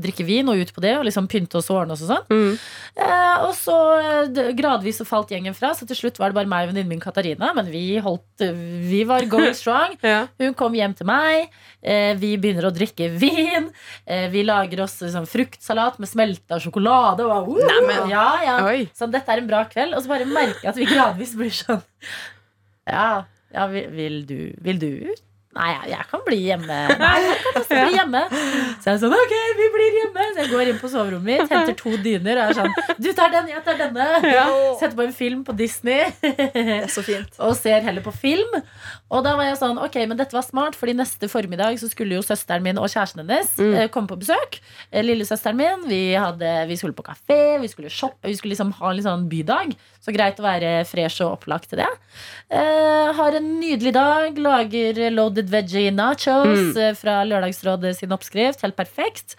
drikke vin og ut på det og liksom pynte oss og ordne oss og sånn. Mm. Eh, og så eh, gradvis så falt gjengen fra, så til slutt var det bare meg og venninnen min Katarina. Men vi holdt Vi var going strong. (laughs) Ja. Hun kom hjem til meg. Eh, vi begynner å drikke vin. Eh, vi lager oss liksom, fruktsalat med smelta sjokolade. Og, uh, ja, ja. Sånn, dette er en bra kveld. Og så bare merker jeg at vi gradvis blir sånn Ja, ja vil, du Vil du ut? Nei, jeg, jeg kan bli hjemme. Nei, jeg kan også bli (laughs) hjemme. Så jeg er sånn, ok, vi blir hjemme. Så jeg går inn på soverommet mitt, henter to dyner og er sånn Du tar den, jeg tar denne. Setter på en film på Disney. Det er så fint. (laughs) og ser heller på film. Og da var jeg sånn, ok, men dette var smart, fordi neste formiddag så skulle jo søsteren min og kjæresten hennes Mm. eh, komme på besøk. Eh, Lillesøsteren min. Vi, hadde, vi skulle på kafé, vi skulle shoppe, vi skulle liksom ha en litt sånn bydag. Så greit å være fresh og opplagt til det. Eh, har en nydelig dag, lager loaded veggie nachos Mm. eh, fra Lørdagsrådet sin oppskrift. Helt perfekt.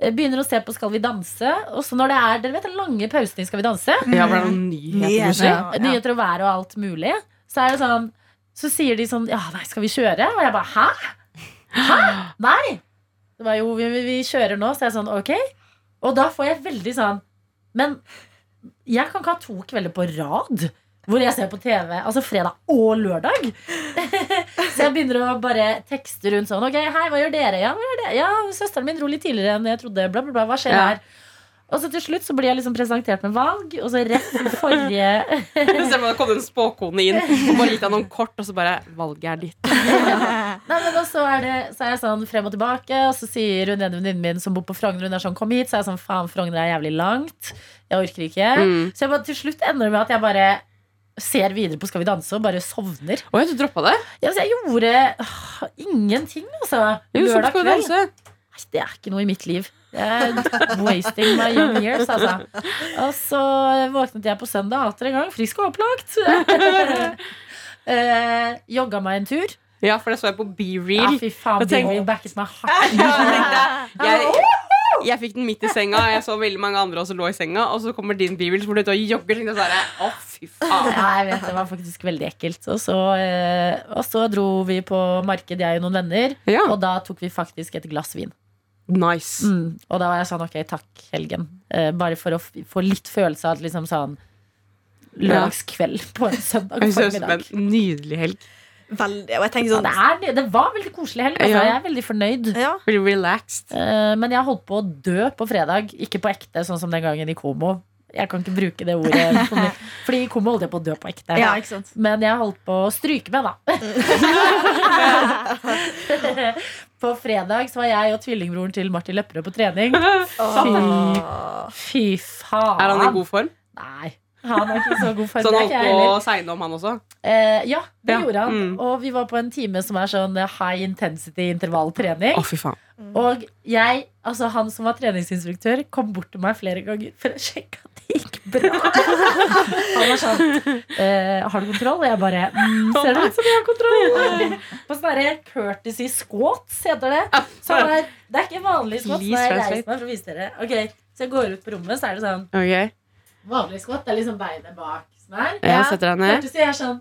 Eh, Begynner å se på Skal vi danse. Og så når det er dere vet, den lange pausen i Skal vi danse, Ja, er noen nyheter. Ja, ja. nyheter og vær og alt mulig, så er det sånn Så sier de sånn Ja, nei, skal vi kjøre? Og jeg bare Hæ? Hæ? Nei! Det var jo Vi, vi, kjører nå, så jeg er sånn Ok. Og da får jeg veldig sånn Men jeg kan ikke ha to kvelder på rad hvor jeg ser på TV, altså fredag og lørdag. (laughs) så jeg begynner å bare tekste rundt sånn. Ok, hei, hva gjør dere? Ja, hva gjør dere? ja søsteren min dro litt tidligere enn jeg trodde. Bla, bla, bla. Hva skjer Ja. her? Og så til slutt så blir jeg liksom presentert med valg, og så rett forrige man det kom en spåkone inn og bare gitt deg noen kort, og så bare Valget er ditt. (laughs) Nei, men også er, det, så er jeg sånn frem og tilbake, og så sier hun ene venninnen min som bor på Frogner, hun er sånn, kom hit, så er jeg sånn, faen, Frogner er jævlig langt. Jeg orker ikke. Mm. Så jeg bare, til slutt ender det med at jeg bare ser videre på Skal vi danse og bare sovner. Oi, du droppa det? Ja, så jeg gjorde åh, ingenting, altså. Jo, Lørdag kveld. Det er ikke noe i mitt liv. Er wasting my young years, altså. Og så våknet jeg på søndag atter en gang, frisk og opplagt. (laughs) eh, jogga meg en tur. Ja, for det så jeg på Ja, B-reel. fy faen, Be Real backet meg hardt. (laughs) Jeg, jeg fikk den midt i senga. Jeg så veldig mange andre også lå i senga. Og så kommer din B-reel hvor du ut og jogger. Så er sånn, Å, fy faen. Ja, jeg vet, Det var faktisk veldig ekkelt. Og så, eh, og så dro vi på marked, jeg og noen venner. Ja, Og da tok vi faktisk et glass vin. Nice. Mm. Og da var jeg sånn ok, takk, helgen. Eh, bare for å få litt følelse av at liksom sånn Lørdagskveld på en søndag formiddag. nydelig helg. Veldig. Og jeg tenker Ja, sånn det, er, det var veldig koselig helg. Altså. Ja. Jeg er veldig fornøyd. ja, relaxed. Eh, men jeg holdt på å dø på fredag. Ikke på ekte, sånn som den gangen i Komo. Jeg kan ikke bruke det ordet. For. Fordi i Komo holdt jeg på å dø på ekte. Ja, ikke sant? Men jeg holdt på å stryke meg, da. (laughs) på fredag så var jeg og tvillingbroren til Martin Lepperød på trening. Fy, fy faen. Er han i god form? Nei. Han er ikke så god form. Så han holdt på å segne om, han også? Eh, ja, det Ja, gjorde han. mm. Og vi var på en time som er sånn high intensity intervalltrening. Fy faen. Og jeg, altså han som var treningsinstruktør, kom bort til meg flere ganger for å sjekke at gikk bra. (laughs) Han er sånn eh, Har du kontroll? Og jeg bare mm, Ser du ut som jeg har kontroll? (laughs) På sånn derre courtesy squats heter det. Så han er, det er ikke vanlig squats. Nå har jeg reist meg for å vise dere. Ok, Så jeg går ut på rommet, så er det sånn Okay. vanlig squat. Det er liksom beinet bak. Sånn her. Ja, setter deg ned. Courtesy er sånn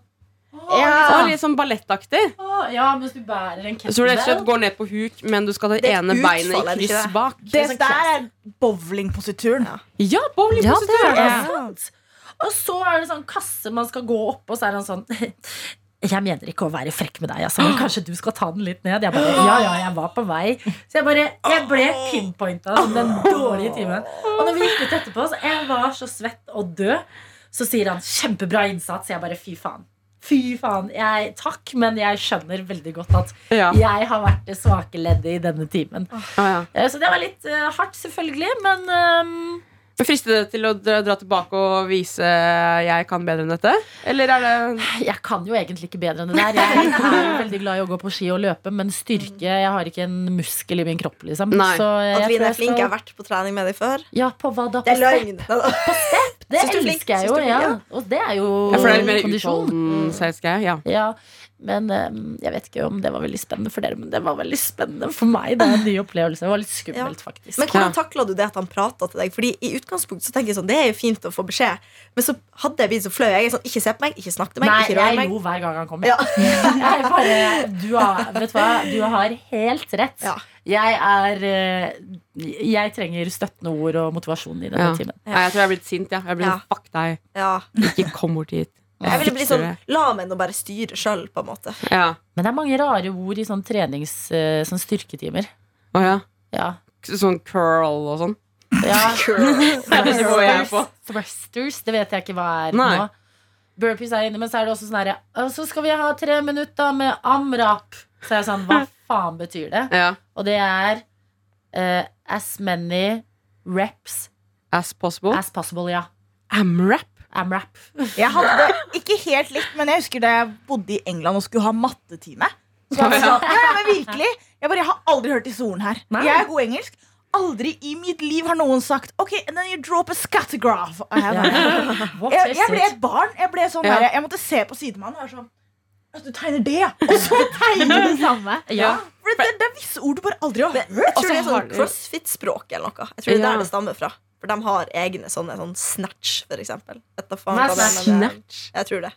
Ja. Å, liksom, litt sånn ballettaktig. ja, mens du bærer en kettlebell. Så du rett og slett går ned på huk, men du skal ha det Det ene beinet i det kryss bak. Det sånn der er bowlingposituren. Ja, bowlingposituren. Ja, det Ja, Og så er det sånn kasse man skal gå opp, og så er han sånn (laughs) Jeg mener ikke å være frekk med deg, altså, men kanskje du skal ta den litt ned? Jeg bare, ja, ja, jeg var på vei. Så jeg bare, jeg ble pinpointa som den dårlige timen. Og når vi gikk ut etterpå, så jeg var så svett og død. Så sier han 'kjempebra innsats'. Jeg bare 'fy faen'. Fy faen. Jeg, takk, men jeg skjønner veldig godt at Ja. jeg har vært det svake leddet i denne timen. Ah, ja. Eh, Så det var litt uh, hardt, selvfølgelig, men um Frister det til å dra, dra tilbake og vise jeg kan bedre enn dette? Eller er det jeg kan jo egentlig ikke bedre enn det der. Jeg er (laughs) veldig glad i å gå på ski og løpe, men styrke Jeg har ikke en muskel i min kropp, liksom. Nei. Så jeg tror Adeline er flink. Jeg har vært på trening med deg før. Ja, på hva da? På Det er løgn. På Neida. Det er elsker jeg jo, ja. ja. Og det er jo ja, For det er mer kondisjon. utholdenhetsgreie? Ja. Ja, men ehm, jeg vet ikke om det var veldig spennende for dere, men det var veldig spennende for meg. (laughs) Det er en ny opplevelse. Det var litt skummelt, faktisk. Men hvordan takla du det at han prata til deg? Fordi i utgangspunktet så tenker jeg sånn, Det er jo fint å få beskjed, men så hadde jeg blitt så flau. Jeg er sånn, Ikke se på meg, ikke snakk til meg, Nei, ikke rør jeg meg. lo hver gang han kommer. Ja. (laughs) Jeg bare, du, har, vet du hva? du har helt rett. Ja. Jeg er eh, Jeg trenger støttende ord og motivasjon i denne Ja. timen. Nei, jeg tror jeg er blitt sint. Ja. Jeg blir Ja. sånn, Fuck deg. Ja. Ikke kom bort hit. Jeg ville bli sånn, La meg nå bare styre sjøl, på en måte. Ja. Men det er mange rare ord i sånn trenings... eh, Sånn styrketimer. Å ja. Ja. Sånn curl og sånn. ja. (laughs) Er. Thrusters, det vet jeg ikke hva er Nei. nå. Burpees er inne, men så er det også sånn herre Så skal vi ha tre minutter med amrap. Så er jeg sånn, hva (laughs) faen betyr det? Ja. Og det er uh, as many reps As possible. as possible, ja. Amrap. Amrap. Jeg hadde det ikke helt likt, men jeg husker da jeg bodde i England og skulle ha mattetime. Så jeg, sånn, ja, ja, men virkelig Jeg bare, jeg har aldri hørt disse ordene her. Nei. Jeg er god engelsk. Aldri i mitt liv har noen sagt OK, and then you drop a scattergraph. Jeg, (laughs) jeg, jeg ble et barn. Jeg, ble sånn Ja. der, jeg måtte se på sidemannen og være sånn «Ja, Du tegner det, ja. Og så tegner du (laughs) det samme. Ja. For det, det er visse ord du bare aldri har hørt. Jeg tror det er sånn crossfit-språk eller noe. Jeg tror det er der det stammer fra. For de har egne sånne sånn snatch, for eksempel. Etter faen Hva det er, er- Snatch. Jeg tror det.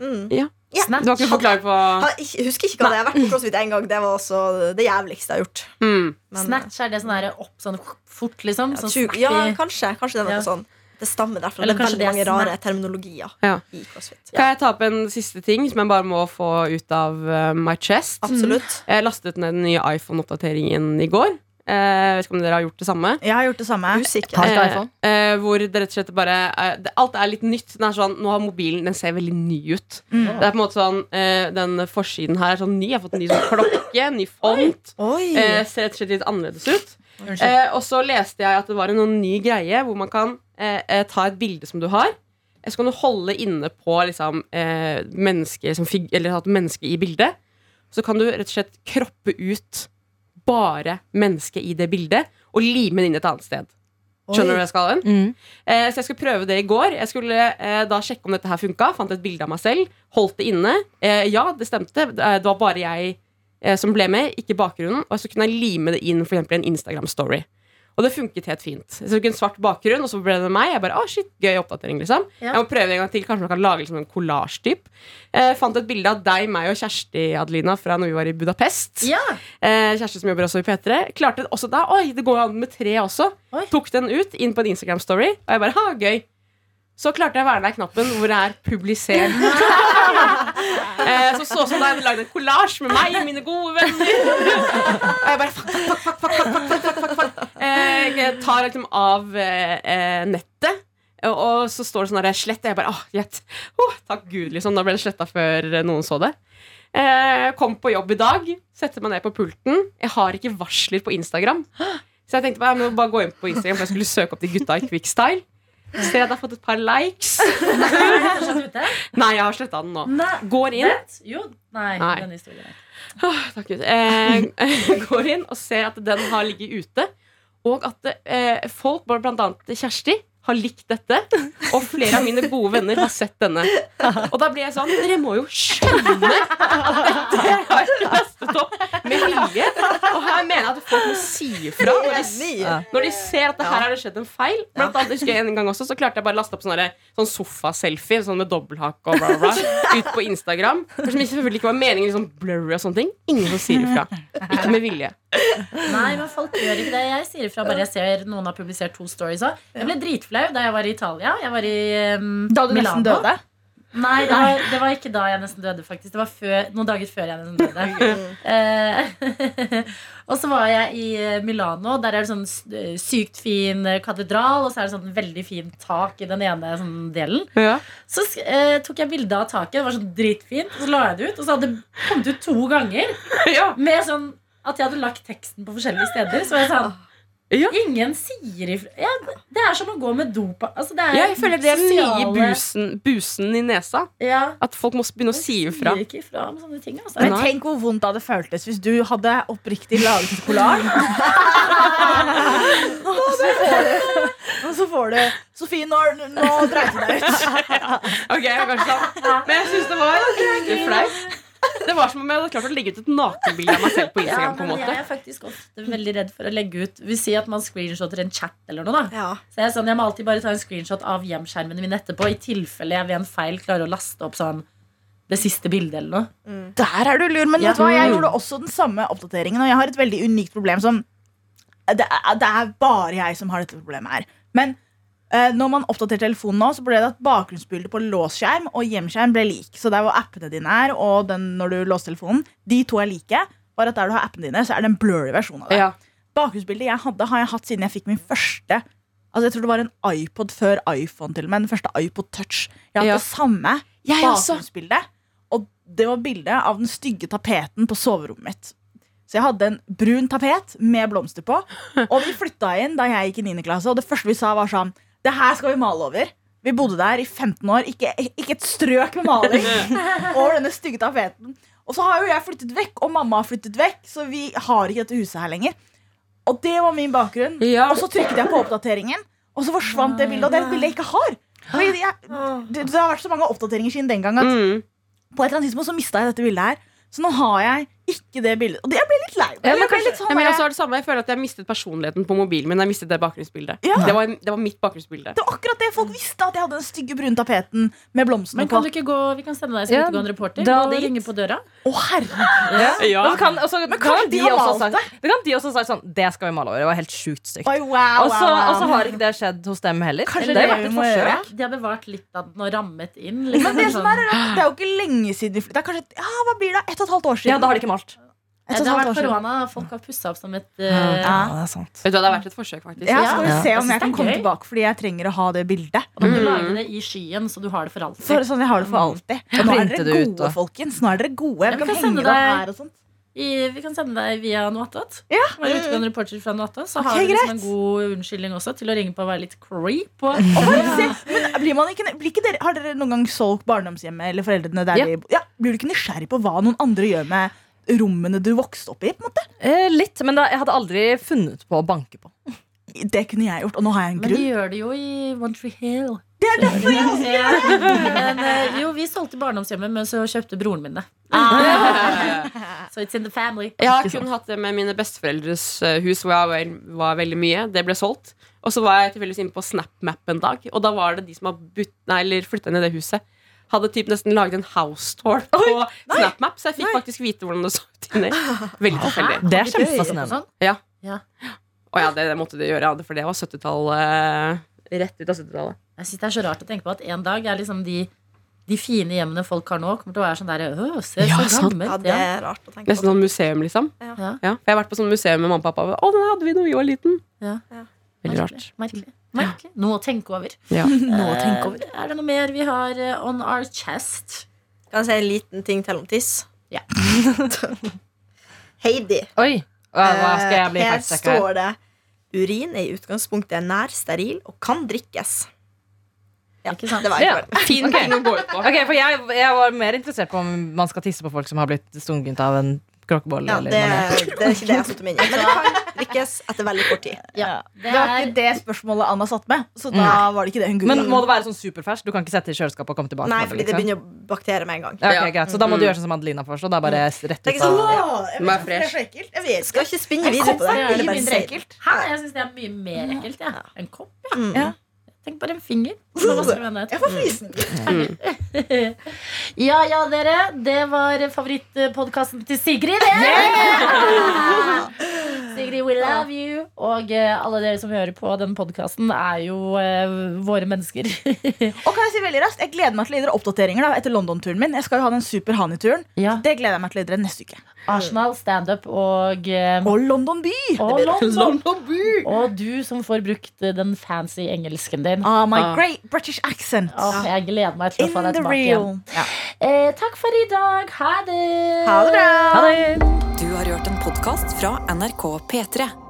Mm. Ja. Ja. Snatch. Du har ikke forklart på Jeg husker ikke hva det er. Jeg har vært på crossfit en gang. Det var også det jævligste jeg har gjort. mm. Men, Snatch er det sånn der opp sånn fort, liksom? ja, Sånn ja, kanskje. Kanskje det er noe Ja. sånn. Det stammer derfra. Eller Det er veldig det er mange rare terminologier Ja. i crossfit. Kan jeg ta opp en siste ting som jeg bare må få ut av uh, my chest? Absolutt. Jeg lastet ned den nye iPhone-oppdateringen i går. Eh, vet ikke om dere har gjort det samme. Jeg har gjort det samme. Eh, eh, hvor det rett og slett bare eh, det, Alt er litt nytt. Den er sånn, nå har mobilen Den ser veldig ny ut. Det er på en måte sånn eh, Den forsiden her er sånn ny. Jeg har fått en ny sånn klokke, ny font. Oi! Eh, ser rett og slett litt annerledes ut. Eh, og så leste jeg at det var en ny greie hvor man kan ta et bilde som du har. Så kan du holde inne på liksom, eh, menneske eller menneske i bildet. Så kan du rett og slett kroppe ut bare mennesket i det bildet og lime det inn et annet sted. Skjønner du hvor jeg skal hen? Mm. Eh, så jeg skulle prøve det i går. Jeg skulle eh, da sjekke om dette her funka. Fant et bilde av meg selv. Holdt det inne. Eh, ja, det stemte. Eh, Det var bare jeg eh, som ble med, ikke bakgrunnen. Og så kunne jeg lime det inn for eksempel en Instagram-story. Og det funket helt fint. Jeg tok en svart bakgrunn, og så ble det meg. Jeg bare, å shit, gøy oppdatering liksom Ja. Jeg må prøve det en gang til. Kanskje man kan lage liksom en kollasjtyp. Eh, fant et bilde av deg, meg og Kjersti Adelina fra når vi var i Budapest. Ja. Eh, Kjersti som jobber også i P3. Klarte det også da. Oi, det går jo an med tre også. Oi. Tok den ut inn på en Instagram-story, og jeg bare ha, gøy. Så klarte jeg å være der knappen hvor det er 'publiser'. (laughs) eh, så så som da jeg lagde en kollasj med meg og mine gode venner. og jeg bare fuck, fuck, fuck, fuck, fuck, fuck, fuck, fuck, fuck. Eh, jeg tar liksom av eh, eh, nettet. Og, så står det sånn der slett. Og jeg bare åh, gjett. Oh, takk Gud, liksom. Da ble det sletta før noen så det. Eh, kom på jobb i dag, setter meg ned på pulten. Jeg har ikke varsler på Instagram. Så jeg tenkte bare, jeg må bare gå inn på Instagram For jeg skulle søke opp de gutta i Quickstyle. Ser at jeg har fått et par likes. (laughs) Nei, jeg har sletta den nå. Nei. Går inn. Vent. Jo. Nei, Nei. den historien. er- Åh, takk Gud. Eh, (laughs) går inn og ser at den har ligget ute. Og at eh, folk, annet Kjersti, har likt dette. Og flere av mine gode venner har sett denne. Og da blir jeg sånn Dere må jo skjønne at dette har jeg lastet opp med vilje. Og her mener jeg at folk må si ifra når de, når de ser at det her har det skjedd en feil. Blant annet husker jeg en gang også Så klarte jeg bare å laste opp sånne, sånn sofa-selfie Sånn med dobbelthakk og bla, bla, bla ut på Instagram. For som selvfølgelig ikke var meningen, liksom blurry og sånne ting. Ingen som sier ifra. Ikke med vilje. Nei, men folk gjør ikke det. Jeg sier ifra bare jeg ser noen har publisert to stories òg. Jeg ble dritflau da jeg var i Italia. Jeg var i um, Da du Milano. nesten døde. Nei, det var, det var ikke da jeg nesten døde, faktisk. Det var før, noen dager før jeg nesten døde. (laughs) Eh, (laughs) og så var jeg i eh, Milano. Der er det sånn eh, sykt fin katedral, og så er det sånn veldig fint tak i den ene sånn delen. Ja. Så eh, tok jeg bilde av taket. Det var sånn dritfint. Og så la jeg det ut, og så hadde det kommet ut to ganger. (laughs) Ja. Med sånn at jeg hadde lagt teksten på forskjellige steder. Så var jeg sånn Ja. Ingen sier ifra ja, Det er som å gå med dop altså, det er jeg føler det er den nye busen, busen i nesa. Ja, At folk må begynne å si ifra. Ifra om sånne ting. Altså. Men tenk hvor vondt det hadde føltes hvis du hadde oppriktig laget et kollar. Og (laughs) så får du Sofie, nå, nå dreit du deg ut. (laughs) Ok, jeg var kanskje sånn. Men jeg syns det var flaut. (laughs) Det var som om jeg hadde klart å legge ut et nakenbilde av meg selv på Ja, Instagram. på en måte jeg er faktisk ofte veldig redd for å legge ut Vi sier at man screenshotter en chat eller noe. da Ja. Så jeg, sånn, jeg må alltid bare ta en screenshot av hjemskjermene mine etterpå, i tilfelle jeg ved en feil klarer å laste opp sånn det siste bildet eller noe. Der er du lur, men Ja. vet du hva? jeg gjorde også den samme oppdateringen. Og jeg har et veldig unikt problem som Det er, det er bare jeg som har dette problemet her. Men når man oppdaterer telefonen nå, så ble det at bakgrunnsbildet på låsskjerm og hjemskjerm ble lik. Så der hvor appene dine er, og den når du låser telefonen, de to er like. Bare at der du har appene dine, så er det en blurry versjon av det. Ja. Bakgrunnsbildet jeg hadde, har jeg hatt siden jeg fikk min første Altså jeg tror det var en iPod før iPhone til og med. Den første iPod Touch. Jeg har hatt Ja. det samme Jeg bakgrunnsbildet. Og det var bildet av den stygge tapeten på soverommet mitt. Så jeg hadde en brun tapet med blomster på. Og vi flytta inn da jeg gikk i 9. klasse, og det første vi sa, var sånn Det her skal vi male over. Vi bodde der i 15 år. Ikke, ikke et strøk med maling (laughs) over denne stygge tapeten. Og så har jo jeg flyttet vekk, og mamma har flyttet vekk, så vi har ikke dette huset her lenger. Og det var min bakgrunn. Ja. Og så trykket jeg på oppdateringen, og så forsvant det bildet. Og det er et bilde jeg ikke har. Jeg, det, det har vært så mange oppdateringer siden den gang at Mm. på et eller annet tidspunkt så mista jeg dette bildet her. Så nå har jeg ikke det bildet. Og det jeg ble litt lei. Ja, men kanskje- sånn ja, men jeg, også har det samme. jeg føler at jeg mistet personligheten på mobilen min. Jeg mistet Det bakgrunnsbildet Ja. det, var, det var mitt bakgrunnsbilde. det var akkurat det folk visste, at jeg hadde den stygge brune tapeten med blomstene Men på. kan du ikke gå, Vi kan sende deg som Ja, utegående reporter. Da, Gå og ringe på døra. Å, herregud. Ja. Og så kan, og men kan kan de de har også malt sagt, det kan de også sagt sånn Det skal vi male over. Det var helt sjukt stygt. Oi, wow, Og så wow, og så har ikke det skjedd hos dem heller. Kanskje det har det vært et forsøk. gjøre. De har bevart litt av den og rammet inn. Liksom, Men det som sånn. er, det er jo ikke lenge siden vi flytta. Kanskje ja, hva blir det? Ett og et halvt år siden. Ja, da har de ikke malt. Et det har vært korona. Folk har pussa opp som et uh, Ja. det er sant. Vet du Det har vært et forsøk, faktisk. Ja, skal vi se om jeg kan komme tilbake fordi jeg trenger å ha det bildet. Og da må du Mm. lage det i skyen, så du har det for alltid. For sånn jeg har det for alltid. Og nå er dere gode, folkens. Nå er dere gode. Ja, vi kan kan henge det opp her og sånt. I, vi kan sende deg via Noatot. Ja. Være utegående reporter fra Noatot. Så okay, har du liksom en god unnskyldning også til å ringe på og være litt creep. Og, Og bare men ikke, ikke dere, Har dere noen gang solgt barndomshjemmet eller foreldrene der Ja. de ja, Blir du ikke nysgjerrig på hva noen andre gjør med rommene du vokste opp i? på en måte? Eh, litt, men da, jeg hadde aldri funnet på å banke på. Det kunne jeg gjort, og nå har jeg en grunn. men de gjør det jo i One Tree Hill. Det er derfor jeg også det Men eh, jo, vi solgte barndomshjemmet, men så kjøpte broren min det. So it's in the family. Jeg har kun hatt det med mine besteforeldres eh, hus, hvor jeg var, var veldig mye. Det ble solgt. Og så var jeg tilfeldigvis inne på SnapMap en dag, og da var det de som har flytta inn i det huset. Hadde typ nesten laget en house tour på SnapMap, så jeg fikk faktisk vite hvordan det så ut inni. Veldig tilfeldig. Det er kjempefascinerende. sånn. Ja. Ja. Og ja, det, det måtte de gjøre, ja, for det var 70-tallet. Rett ut av 70-tallet. Jeg synes Det er så rart å tenke på at en dag er liksom de, de fine hjemmene folk har nå, kommer til å være sånn der Å, se Ja, så gammelt. Ja, det er rart å tenke Nesten på. sånn museum, liksom. Ja. Ja, for jeg har vært på sånn museum med mamma og pappa. Å, den hadde vi da vi var liten. Ja. Veldig rart. Merkelig. Merkelig. Noe å tenke over. Ja. (laughs) Nå å tenke over. Eh, Er det noe mer vi har eh, on our chest? Kan jeg si en liten ting til om tiss? Ja. (laughs) Heidi. Oi, hva, hva skal jeg bli Eh, Her står det Urin er i utgangspunktet nær steril og kan drikkes. Ja, Ikke sant? det var Ja. (laughs) Fin Ok. ting å gå ut på. Ok, for jeg, jeg var mer interessert på om man skal tisse på folk som har blitt stunget av en kråkebolle. ja, det, det er ikke det jeg har satt meg inn i. Men det kan drikkes etter veldig kort tid. Ja, Det det var er ikke det spørsmålet Anna satt med, så da var det ikke det hun Men må det være sånn superfersk? Du kan ikke sette i kjøleskapet og komme tilbake? Nei, fordi det liksom? begynner å baktere med en gang. ja, okay, greit. Så da må du Mm. gjøre sånn som Adelina foreslår. Da bare rett ut sånn, av det er. Jeg Skal ikke. spinne videre på det. er Jeg syns det er mye mer ekkelt. Ja. En kopp, ja. Mm. Ja. Tenk bare en finger. Jeg får frysninger. Ja ja, dere. Det var favorittpodkasten til Sigrid. (laughs) Yeah! (laughs) Sigrid, we love you. Og eh, alle dere som hører på den podkasten, er jo uh, våre mennesker. (laughs) Og kan Jeg si veldig raskt Jeg gleder meg til å gi dere oppdateringer da, etter London-turen min. Jeg skal jo ha den Super Hani-turen. ja. Det gleder jeg meg til å gi dere neste uke. Arsenal, standup og, uh, Og London by! og London. London by. Og du som får brukt den fancy engelsken din. Ah, my Ah. great British accent. Oh, jeg gleder meg til å få deg tilbake igjen. Ja. Eh, takk for i dag. Ha det. Ha det bra! Ha det! Du har hørt en podkast fra NRK P3.